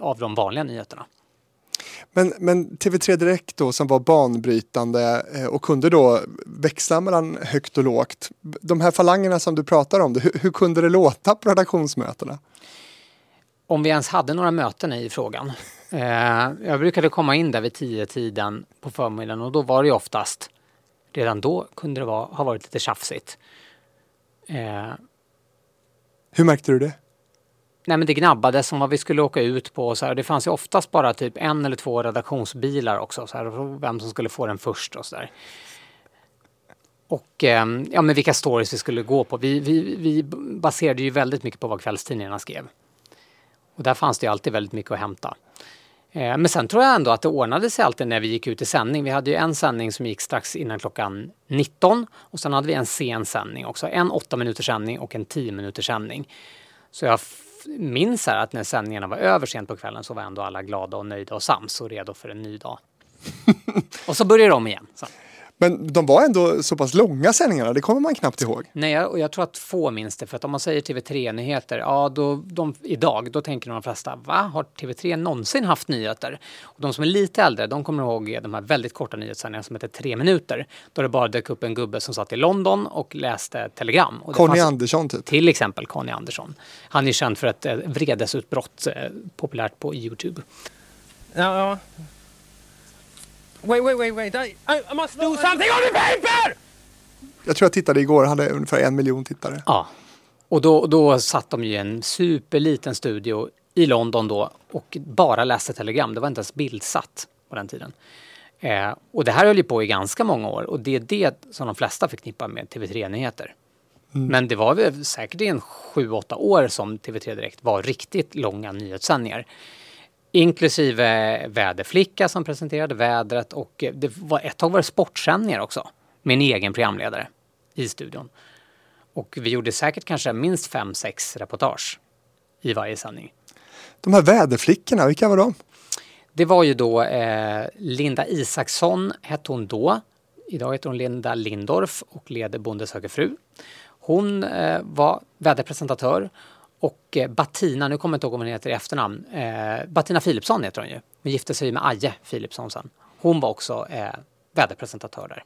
av de vanliga nyheterna. Men, men TV3 Direkt då som var banbrytande eh, och kunde då växla mellan högt och lågt. De här falangerna som du pratar om, hur, hur kunde det låta på redaktionsmötena? Om vi ens hade några möten i frågan. Eh, jag brukade komma in där vid tio tiden på förmiddagen och då var det oftast, redan då kunde det vara, ha varit lite tjafsigt. Hur märkte du det? Nej men det gnabbades om vad vi skulle åka ut på så här. Det fanns ju oftast bara typ en eller två redaktionsbilar också. Så här, vem som skulle få den först och så där. Och eh, ja, men vilka stories vi skulle gå på. Vi, vi, vi baserade ju väldigt mycket på vad kvällstidningarna skrev. Och där fanns det ju alltid väldigt mycket att hämta. Eh, men sen tror jag ändå att det ordnade sig alltid när vi gick ut i sändning. Vi hade ju en sändning som gick strax innan klockan 19 och sen hade vi en sen sändning också. En åtta minuters sändning och en tio minuters sändning. Så jag minns här att när sändningarna var över sent på kvällen så var ändå alla glada och nöjda och sams och redo för en ny dag. och så började de igen. Så. Men de var ändå så pass långa sändningarna, det kommer man knappt ihåg. Nej, och jag tror att få minns det. För att om man säger TV3-nyheter, ja då, de, idag, då tänker de flesta, va, har TV3 någonsin haft nyheter? Och de som är lite äldre, de kommer ihåg de här väldigt korta nyhetssändningarna som heter Tre minuter. Då det bara dök upp en gubbe som satt i London och läste telegram. Och Conny Andersson typ? Till exempel Conny Andersson. Han är känd för ett eh, vredesutbrott, eh, populärt på Youtube. Ja, ja. Wait, wait, wait, wait. I, I must do something on the paper! Jag tror jag tittade igår, hade ungefär en miljon tittare. Ja. Och då, då satt de i en superliten studio i London då och bara läste telegram. Det var inte ens bildsatt på den tiden. Eh, och det här höll ju på i ganska många år och det är det som de flesta förknippar med TV3-nyheter. Mm. Men det var väl säkert i en sju, åtta år som TV3 Direkt var riktigt långa nyhetssändningar. Inklusive väderflicka som presenterade vädret och det var ett tag var det sportsändningar också. Med en egen programledare i studion. Och vi gjorde säkert kanske minst fem, sex reportage i varje sändning. De här väderflickorna, vilka var de? Det var ju då eh, Linda Isaksson hette hon då. Idag heter hon Linda Lindorf och leder Bonde söker fru. Hon eh, var väderpresentatör och eh, Battina, nu kommer jag inte ihåg vad hon heter i efternamn, eh, Battina Philipsson heter hon ju. Hon gifte sig med Aje Philipsson sen. Hon var också eh, väderpresentatör där.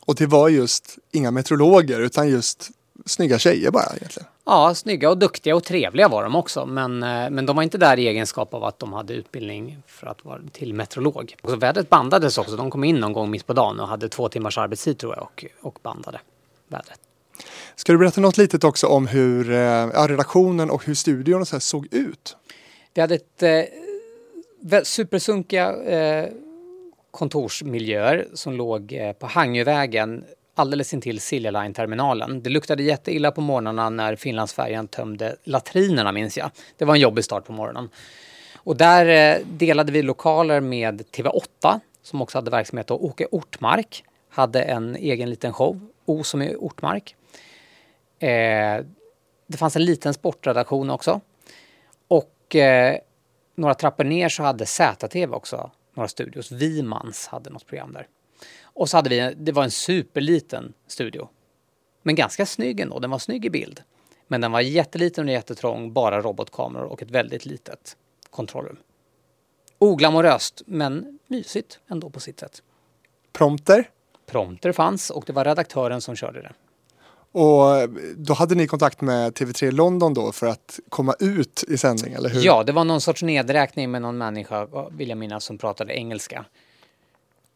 Och det var just inga meteorologer utan just snygga tjejer bara egentligen? Ja, snygga och duktiga och trevliga var de också. Men, eh, men de var inte där i egenskap av att de hade utbildning för att vara till meteorolog. Och vädret bandades också. De kom in någon gång mitt på dagen och hade två timmars arbetstid tror jag och, och bandade vädret. Ska du berätta något litet också om hur eh, redaktionen och hur studion och så såg ut? Vi hade ett eh, supersunkiga eh, kontorsmiljöer som låg eh, på Hangövägen alldeles intill Silja Line-terminalen. Det luktade jätteilla på morgnarna när Finlandsfärjan tömde latrinerna minns jag. Det var en jobbig start på morgonen. Och där eh, delade vi lokaler med TV8 som också hade verksamhet och Åke Ortmark hade en egen liten show, O som är Ortmark. Eh, det fanns en liten sportredaktion också. Och eh, några trappor ner så hade ZTV också några studios. Vimans hade något program där. Och så hade vi, det var en superliten studio. Men ganska snygg ändå, den var snygg i bild. Men den var jätteliten och jättetrång, bara robotkameror och ett väldigt litet kontrollrum. Oglamoröst, men mysigt ändå på sitt sätt. Prompter? Prompter fanns och det var redaktören som körde det. Och då hade ni kontakt med TV3 London då för att komma ut i sändning, eller hur? Ja, det var någon sorts nedräkning med någon människa, vill jag minnas, som pratade engelska.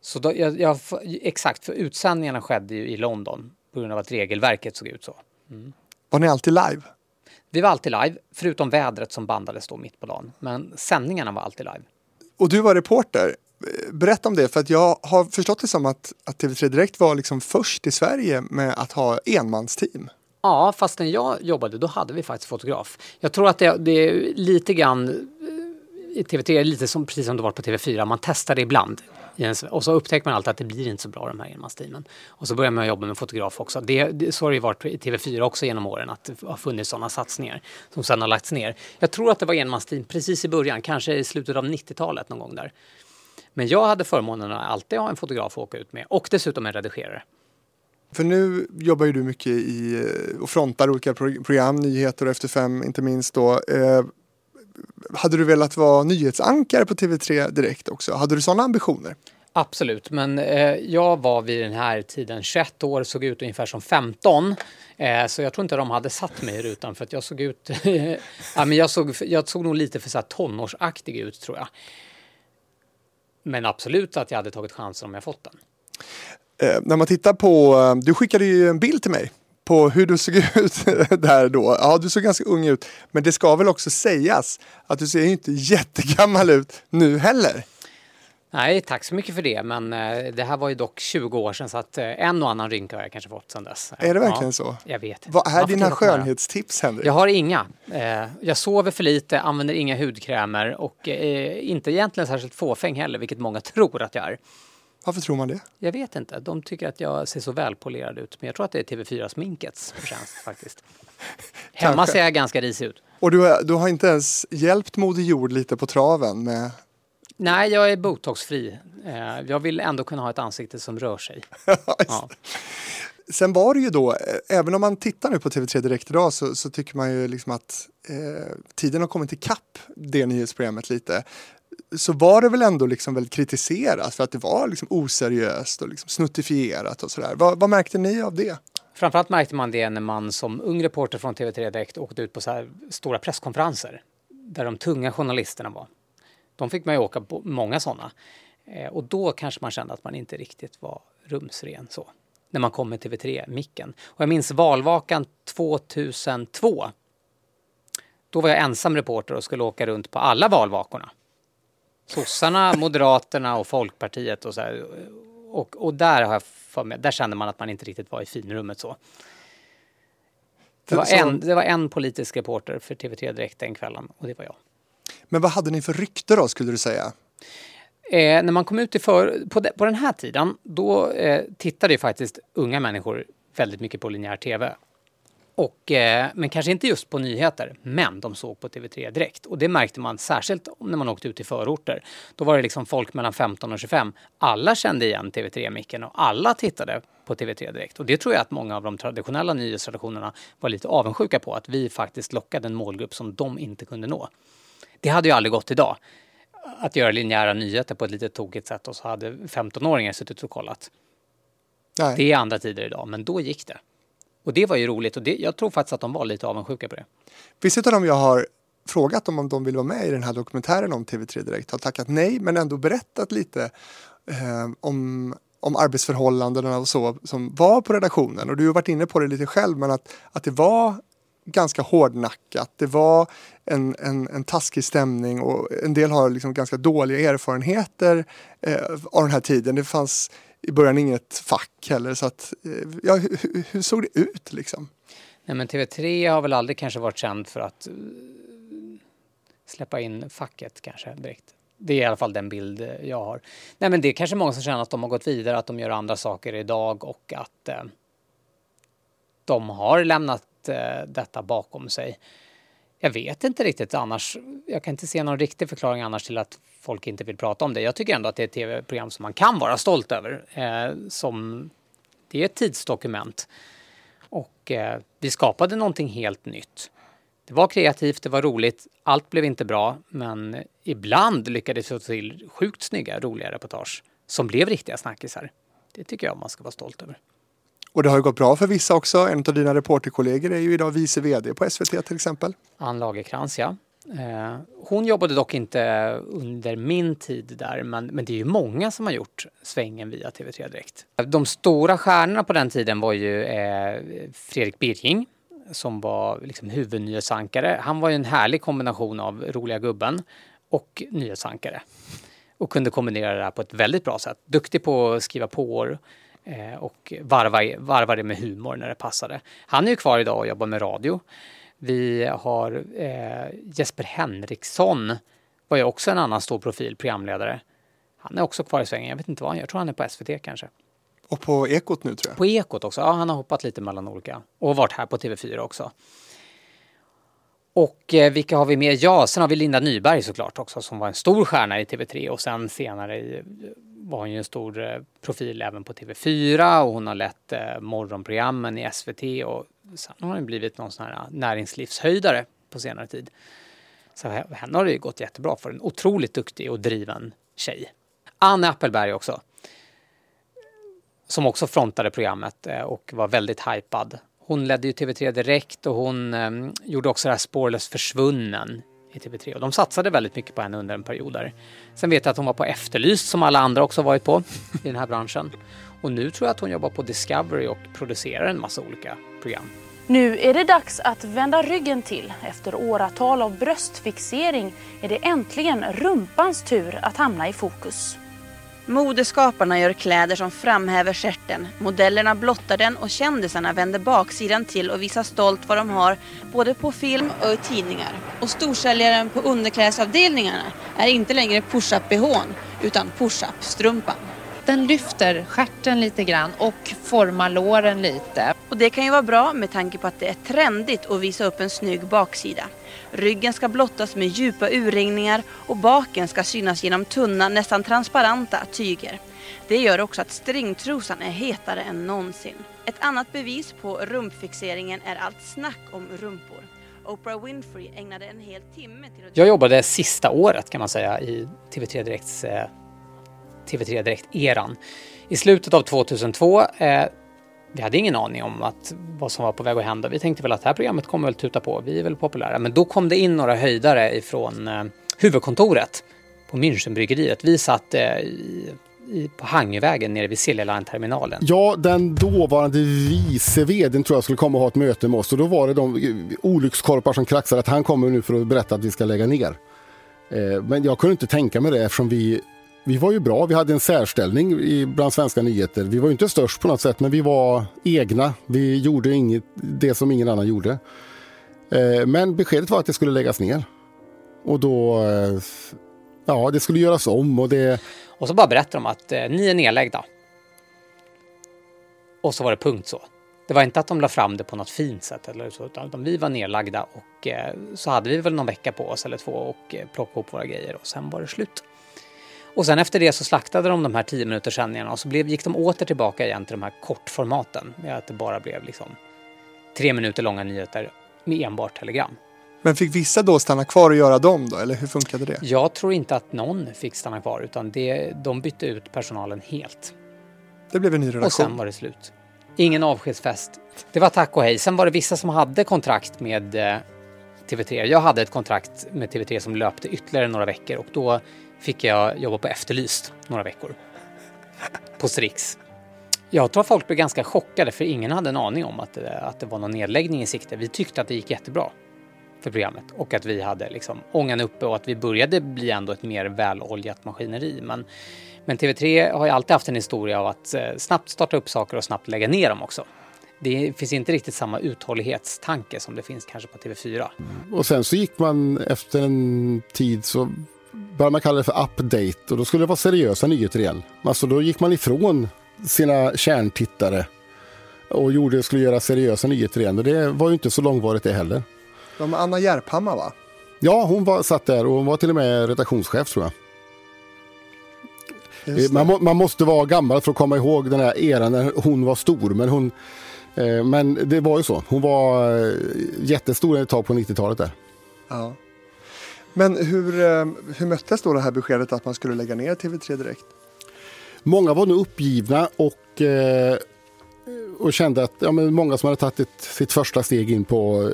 Så då, jag, jag, exakt, för utsändningarna skedde ju i London på grund av att regelverket såg ut så. Mm. Var ni alltid live? Vi var alltid live, förutom vädret som bandades då mitt på dagen. Men sändningarna var alltid live. Och du var reporter. Berätta om det, för att jag har förstått det som att, att TV3 Direkt var liksom först i Sverige med att ha enmansteam. Ja, fast när jag jobbade då hade vi faktiskt fotograf. Jag tror att det, det är lite grann eh, i TV3 är lite som, precis som det var på TV4, man testar det ibland. Och så upptäcker man alltid att det blir inte så bra de här enmansteamen. Och så börjar man jobba med fotograf också. Det, det, så har det ju varit i TV4 också genom åren att det har funnits sådana satsningar som sedan har lagts ner. Jag tror att det var enmansteam precis i början, kanske i slutet av 90-talet någon gång där. Men jag hade förmånen att alltid ha en fotograf att åka ut med och dessutom en redigerare. För nu jobbar ju du mycket i och frontar olika program, nyheter och Efter fem inte minst då. Eh, hade du velat vara nyhetsankare på TV3 Direkt också? Hade du sådana ambitioner? Absolut, men eh, jag var vid den här tiden 21 år, såg ut ungefär som 15. Eh, så jag tror inte de hade satt mig i rutan för att jag såg ut... ja, men jag, såg, jag såg nog lite för så här tonårsaktig ut tror jag. Men absolut att jag hade tagit chansen om jag fått den. Eh, när man tittar på, eh, du skickade ju en bild till mig på hur du såg ut där då. Ja, du såg ganska ung ut. Men det ska väl också sägas att du ser ju inte jättegammal ut nu heller. Nej, tack så mycket för det. Men eh, det här var ju dock 20 år sedan så att eh, en och annan rynka har jag kanske fått sedan dess. Är det verkligen ja, så? Jag vet. Vad är dina skönhetstips Henrik? Jag har inga. Eh, jag sover för lite, använder inga hudkrämer och inte egentligen särskilt fåfäng heller, vilket många tror att jag är. Varför tror man det? Jag vet inte. De tycker att jag ser så välpolerad ut. Men jag tror att det är TV4-sminkets förtjänst faktiskt. Hemma ser jag ganska risig ut. Och du, du har inte ens hjälpt Moder Jord lite på traven med Nej, jag är botoxfri. Eh, jag vill ändå kunna ha ett ansikte som rör sig. ja. Sen var det ju då, eh, även om man tittar nu på TV3 Direkt idag så, så tycker man ju liksom att eh, tiden har kommit ikapp det nyhetsprogrammet lite. Så var det väl ändå liksom väldigt kritiserat för att det var liksom oseriöst och liksom snuttifierat och sådär. Vad, vad märkte ni av det? Framförallt märkte man det när man som ung reporter från TV3 Direkt åkte ut på så stora presskonferenser där de tunga journalisterna var. De fick man ju åka på många sådana. Eh, och då kanske man kände att man inte riktigt var rumsren så. När man kom med TV3-micken. Och jag minns valvakan 2002. Då var jag ensam reporter och skulle åka runt på alla valvakorna. Sossarna, Moderaterna och Folkpartiet och så här. Och, och där har jag för mig, där kände man att man inte riktigt var i finrummet så. Det var, en, det var en politisk reporter för TV3 Direkt den kvällen och det var jag. Men vad hade ni för rykte då skulle du säga? Eh, när man kom ut i för, på, de, på den här tiden, då eh, tittade ju faktiskt unga människor väldigt mycket på linjär tv. Och, eh, men kanske inte just på nyheter, men de såg på TV3 direkt. Och det märkte man särskilt när man åkte ut i förorter. Då var det liksom folk mellan 15 och 25. Alla kände igen TV3-micken och alla tittade på TV3 direkt. Och det tror jag att många av de traditionella nyhetsredaktionerna var lite avundsjuka på, att vi faktiskt lockade en målgrupp som de inte kunde nå. Det hade ju aldrig gått idag att göra linjära nyheter på ett lite tokigt sätt och så hade 15-åringar suttit och kollat. Nej. Det är andra tider idag, men då gick det. Och det var ju roligt och det, jag tror faktiskt att de var lite avundsjuka på det. Vissa av dem jag har frågat om, om de vill vara med i den här dokumentären om TV3 Direkt har tackat nej men ändå berättat lite eh, om, om arbetsförhållandena och så som var på redaktionen. Och du har varit inne på det lite själv men att, att det var ganska hårdnackat. Det var en, en, en taskig stämning och en del har liksom ganska dåliga erfarenheter eh, av den här tiden. Det fanns i början inget fack heller så att, eh, ja, hur, hur- såg det ut liksom? Nej, men TV3 har väl aldrig kanske varit känd för att eh, släppa in facket kanske direkt. Det är i alla fall den bild jag har. Nej, men det är kanske många som känner att de har gått vidare, att de gör andra saker idag och att eh, de har lämnat eh, detta bakom sig. Jag vet inte riktigt annars. Jag kan inte se någon riktig förklaring annars till att folk inte vill prata om det. Jag tycker ändå att det är ett tv-program som man kan vara stolt över. Eh, som, det är ett tidsdokument. Och eh, vi skapade någonting helt nytt. Det var kreativt, det var roligt, allt blev inte bra, men ibland lyckades vi få till sjukt snygga, roliga reportage som blev riktiga snackisar. Det tycker jag man ska vara stolt över. Och det har ju gått bra för vissa också. En av dina reporterkollegor är ju idag vice vd på SVT till exempel. Ann Lagercrantz, ja. Eh, hon jobbade dock inte under min tid där, men, men det är ju många som har gjort svängen via TV3 Direkt. De stora stjärnorna på den tiden var ju eh, Fredrik Birging som var liksom huvudnyhetsankare. Han var ju en härlig kombination av roliga gubben och nyhetsankare och kunde kombinera det här på ett väldigt bra sätt. Duktig på att skriva på år och varva, varva det med humor när det passade. Han är ju kvar idag och jobbar med radio. Vi har eh, Jesper Henriksson, var ju också en annan stor profil, programledare. Han är också kvar i svängen. Jag vet inte vad han gör. Jag tror han är på SVT kanske. Och på Ekot nu tror jag. På Ekot också. Ja, han har hoppat lite mellan olika. Och varit här på TV4 också. Och eh, vilka har vi med? Ja, sen har vi Linda Nyberg såklart också som var en stor stjärna i TV3 och sen senare i, var hon ju en stor eh, profil även på TV4 och hon har lett eh, morgonprogrammen i SVT och sen har hon blivit någon sån här eh, näringslivshöjdare på senare tid. Så henne har det ju gått jättebra för. En otroligt duktig och driven tjej. Anne Appelberg också. Som också frontade programmet och var väldigt hypad. Hon ledde ju TV3 direkt och hon gjorde också det här Spårlöst försvunnen i TV3 och de satsade väldigt mycket på henne under en period där. Sen vet jag att hon var på Efterlyst som alla andra också varit på i den här branschen. Och nu tror jag att hon jobbar på Discovery och producerar en massa olika program. Nu är det dags att vända ryggen till. Efter åratal av bröstfixering är det äntligen rumpans tur att hamna i fokus. Modeskaparna gör kläder som framhäver stjärten. Modellerna blottar den och kändisarna vänder baksidan till och visar stolt vad de har både på film och i tidningar. Och storsäljaren på underklädesavdelningarna är inte längre push-up-bhn utan push-up-strumpan. Den lyfter stjärten lite grann och formar låren lite. Och det kan ju vara bra med tanke på att det är trendigt att visa upp en snygg baksida. Ryggen ska blottas med djupa urringningar och baken ska synas genom tunna, nästan transparenta tyger. Det gör också att stringtrosan är hetare än någonsin. Ett annat bevis på rumpfixeringen är allt snack om rumpor. Oprah Winfrey ägnade en hel timme till att... Jag jobbade sista året kan man säga i TV3 Direkts eh, TV3 Direkt-eran. I slutet av 2002 eh, vi hade ingen aning om att, vad som var på väg att hända. Vi tänkte väl att det här programmet kommer väl tuta på. Vi är väl populära. Men då kom det in några höjdare ifrån eh, huvudkontoret på Münchenbryggeriet. Vi satt eh, i, i, på Hangövägen nere vid Silja Line-terminalen. Ja, den dåvarande vice vdn tror jag skulle komma och ha ett möte med oss och då var det de eh, olyckskorpar som kraxade att han kommer nu för att berätta att vi ska lägga ner. Eh, men jag kunde inte tänka mig det eftersom vi vi var ju bra, vi hade en särställning bland svenska nyheter. Vi var ju inte störst på något sätt, men vi var egna. Vi gjorde inget, det som ingen annan gjorde. Eh, men beskedet var att det skulle läggas ner. Och då, eh, ja, det skulle göras om och det... Och så bara berättar de att eh, ni är nedlagda. Och så var det punkt så. Det var inte att de la fram det på något fint sätt eller så, utan vi var nedlagda och eh, så hade vi väl någon vecka på oss eller två och eh, plocka ihop våra grejer och sen var det slut. Och sen efter det så slaktade de de här 10 minuters sändningarna och så blev, gick de åter tillbaka igen till de här kortformaten. Att det bara blev liksom tre minuter långa nyheter med enbart telegram. Men fick vissa då stanna kvar och göra dem då, eller hur funkade det? Jag tror inte att någon fick stanna kvar, utan det, de bytte ut personalen helt. Det blev en ny redaktion. Och sen var det slut. Ingen avskedsfest. Det var tack och hej. Sen var det vissa som hade kontrakt med eh, TV3. Jag hade ett kontrakt med TV3 som löpte ytterligare några veckor och då fick jag jobba på Efterlyst några veckor. På Strix. Jag tror att folk blev ganska chockade för ingen hade en aning om att det, att det var någon nedläggning i sikte. Vi tyckte att det gick jättebra för programmet och att vi hade liksom ångan uppe och att vi började bli ändå ett mer väloljat maskineri. Men, men TV3 har ju alltid haft en historia av att eh, snabbt starta upp saker och snabbt lägga ner dem också. Det finns inte riktigt samma uthållighetstanke som det finns kanske på TV4. Och sen så gick man efter en tid så började man kalla det för update och då skulle det vara seriösa nyheter igen. Alltså då gick man ifrån sina kärntittare och gjorde, skulle göra seriösa nyheter igen. Och det var ju inte så långvarigt det heller. De Anna Järphammar va? Ja, hon var, satt där och hon var till och med redaktionschef tror jag. Man, man, måste vara gammal för att komma ihåg den här eran när hon var stor. Men, hon, eh, men det var ju så. Hon var eh, jättestor ett tag på 90-talet där. Ja. Men hur, eh, hur möttes då det här beskedet att man skulle lägga ner TV3 Direkt? Många var nog uppgivna och, eh, och kände att ja, men många som hade tagit ett, sitt första steg in på,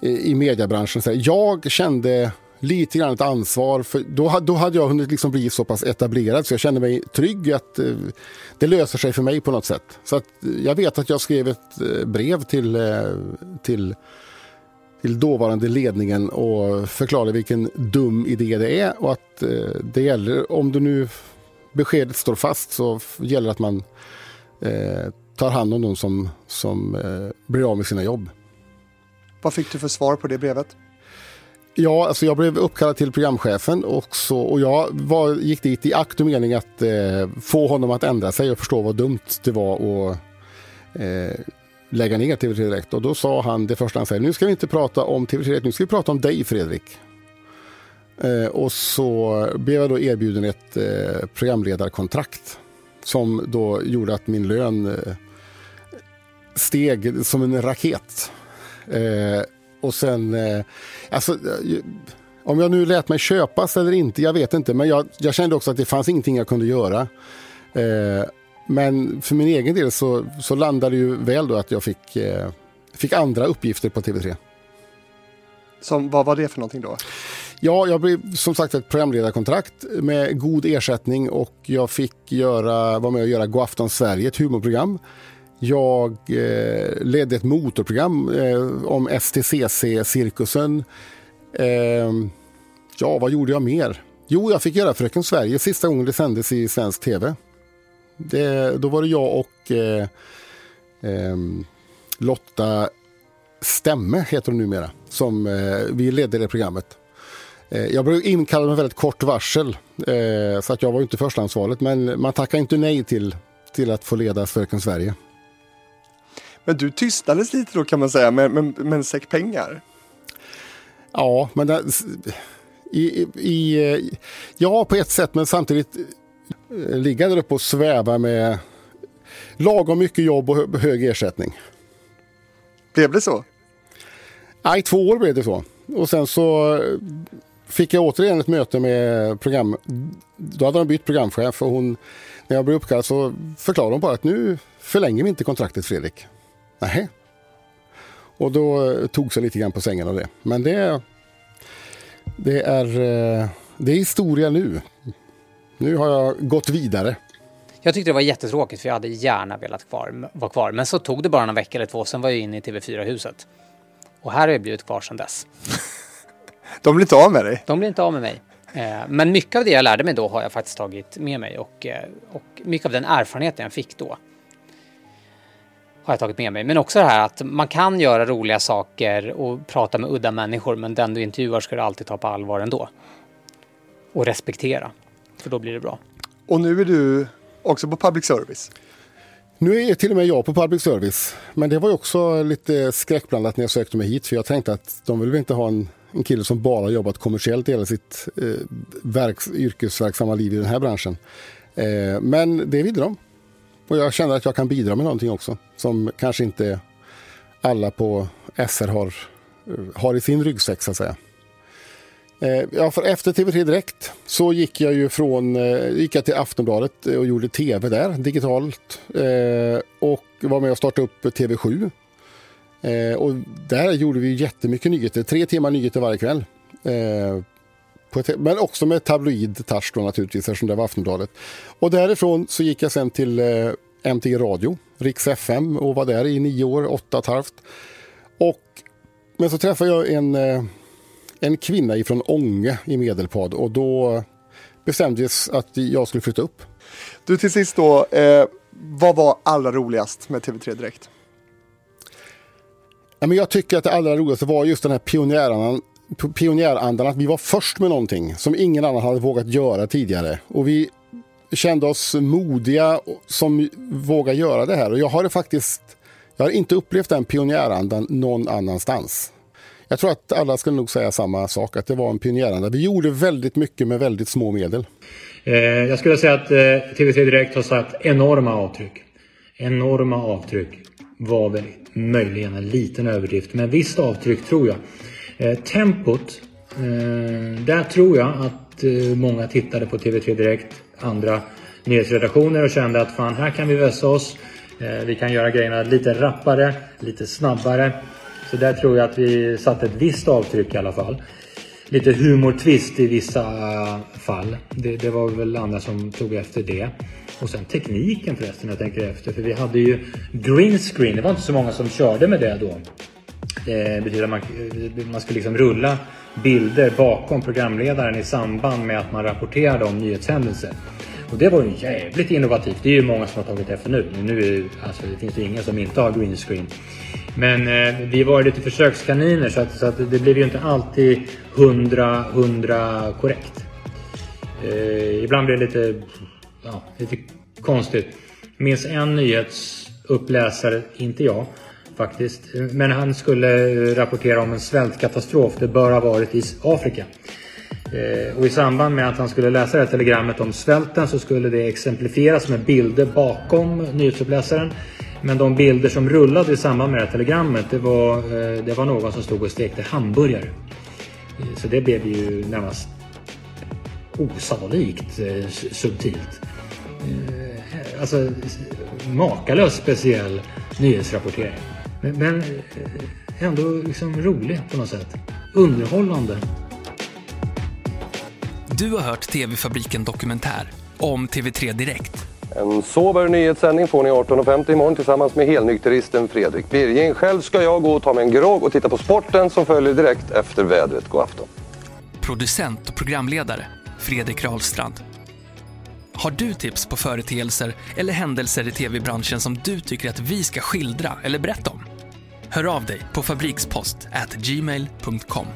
eh, i mediebranschen. Jag kände lite grann ett ansvar. För då, då hade jag hunnit liksom bli så pass etablerad så jag kände mig trygg att det löser sig för mig på något sätt. Så att jag vet att jag skrev ett brev till, till till dåvarande ledningen och förklarade vilken dum idé det är och att eh, det gäller, om du nu beskedet står fast så gäller det att man eh, tar hand om de som, som eh, blir av med sina jobb. Vad fick du för svar på det brevet? Ja, alltså jag blev uppkallad till programchefen och, så, och jag var, gick dit i akt och mening att eh, få honom att ändra sig och förstå vad dumt det var att eh, lägga ner TV3 Direkt. Och då sa han det första han säger, nu ska vi inte prata om TV3 Direkt, nu ska vi prata om dig Fredrik. Eh, och så blev jag då erbjuden ett eh, programledarkontrakt som då gjorde att min lön eh, steg som en raket. Eh, och sen, eh, alltså, eh, om jag nu lät mig köpas eller inte, jag vet inte. Men jag, jag kände också att det fanns ingenting jag kunde göra. Eh, men för min egen del så, så landade det ju väl då att jag fick, eh, fick andra uppgifter på TV3. Som, vad var det för någonting då? Ja, jag blev som sagt ett programledarkontrakt med god ersättning och jag fick göra, vara med och göra Godafton Sverige, ett humorprogram. Jag eh, ledde ett motorprogram eh, om STCC-cirkusen. Eh, ja, vad gjorde jag mer? Jo, jag fick göra Fröken Sverige sista gången det sändes i svensk tv. Det, då var det jag och eh, eh, Lotta Stämme, heter hon numera, som eh, vi ledde det programmet. Eh, jag blev inkallad med väldigt kort varsel, eh, så att jag var inte förstahandsvalet. Men man tackar inte nej till, till att få leda Fröken Sverige. Men du tystades lite då kan man säga med, med, med en säck pengar. Ja, men det, i, i, ja, på ett sätt, men samtidigt eh, ligga där uppe och sväva med lagom mycket jobb och hög ersättning. Blev det så? Nej, två år blev det så. Och sen så fick jag återigen ett möte med program... Då hade de bytt programchef och hon, när jag blev uppkallad så förklarade hon bara att nu förlänger vi inte kontraktet Fredrik. Nej. Och då tog sig lite grann på sängen av det. Men det, det, är, eh, det är historia nu. Nu har jag gått vidare. Jag tyckte det var jättetråkigt för jag hade gärna velat kvar, vara kvar. Men så tog det bara en vecka eller två, sen var jag inne i TV4-huset. Och här har jag blivit kvar sedan dess. De blir inte av med dig? De blir inte av med mig. Eh, men mycket av det jag lärde mig då har jag faktiskt tagit med mig och, eh, och mycket av den erfarenheten jag fick då har jag tagit med mig. Men också det här att man kan göra roliga saker och prata med udda människor men den du intervjuar ska du alltid ta på allvar ändå. Och respektera, för då blir det bra. Och nu är du också på public service? Nu är till och med jag på public service. Men det var ju också lite skräckblandat när jag sökte mig hit för jag tänkte att de vill inte ha en, en kille som bara jobbat kommersiellt hela sitt eh, verks, yrkesverksamma liv i den här branschen. Eh, men det ville de. Och jag känner att jag kan bidra med någonting också som kanske inte alla på SR har, har i sin ryggsäck så att säga. Eh, ja, för efter TV3 Direkt så gick jag ju från, eh, gick jag till Aftonbladet eh, och gjorde tv där digitalt och var med och startade upp TV7. Och där gjorde vi jättemycket nyheter, tre timmar nyheter varje kväll. Men också med tabloid touch då naturligtvis eftersom det var Aftonbladet. Och därifrån så gick jag sen till MTG Radio, Riks FM och var där i nio år, åtta och ett halvt. Och, men så träffade jag en, en kvinna ifrån Ånge i Medelpad och då bestämdes att jag skulle flytta upp. Du till sist då, eh, vad var allra roligast med TV3 Direkt? Ja, men jag tycker att det allra roligaste var just den här pionjärandan, pionjärandan, att vi var först med någonting som ingen annan hade vågat göra tidigare. Och vi kände oss modiga som vågar göra det här. Och jag har faktiskt jag har inte upplevt den pionjärandan någon annanstans. Jag tror att alla skulle nog säga samma sak, att det var en pionjäranda. Vi gjorde väldigt mycket med väldigt små medel. Eh, jag skulle säga att eh, TV3 Direkt har satt enorma avtryck. Enorma avtryck var väl möjligen en liten överdrift, men visst avtryck tror jag. Eh, tempot, eh, där tror jag att eh, många tittade på TV3 Direkt andra nyhetsredaktioner och kände att fan här kan vi vässa oss. Eh, vi kan göra grejerna lite rappare, lite snabbare. Så där tror jag att vi satte ett visst avtryck i alla fall. Lite humortvist i vissa eh, fall. Det, det, var väl andra som tog efter det. Och sen tekniken förresten, jag tänker efter. För vi hade ju green screen. Det var inte så många som körde med det då. Eh, det betyder att man, eh, man skulle liksom rulla bilder bakom programledaren i samband med att man rapporterade om nyhetshändelser. Och det var ju jävligt innovativt. Det är ju många som har tagit efter nu. Nu är, alltså, det finns ju ingen som inte har green screen. Men eh, vi var lite försökskaniner så att, så att det blev ju inte alltid hundra, hundra korrekt. Eh, ibland blev det lite, ja, lite konstigt. Jag minns en nyhetsuppläsare, inte jag, faktiskt. Men han skulle eh, rapportera om en svältkatastrof. Det bör ha varit i Afrika. Eh, och i samband med att han skulle läsa det här telegrammet om svälten så skulle det exemplifieras med bilder bakom nyhetsuppläsaren. Men de bilder som rullade i samband med det här telegrammet det var, eh, det var någon som stod och stekte hamburgare. Eh, så det blev ju närmast osannolikt subtilt. Alltså makalöst speciell nyhetsrapportering. Men, men ändå liksom rolig på något sätt. Underhållande. Du har hört TV-fabriken Dokumentär om TV3 Direkt. En sober nyhetssändning får ni 18.50 imorgon tillsammans med helnykteristen Fredrik Birging. Själv ska jag gå och ta mig en grogg och titta på sporten som följer direkt efter vädret. God afton. Producent och programledare Fredrik Rahlstrand. Har du tips på företeelser eller händelser i tv-branschen som du tycker att vi ska skildra eller berätta om? Hör av dig på fabrikspost gmail.com.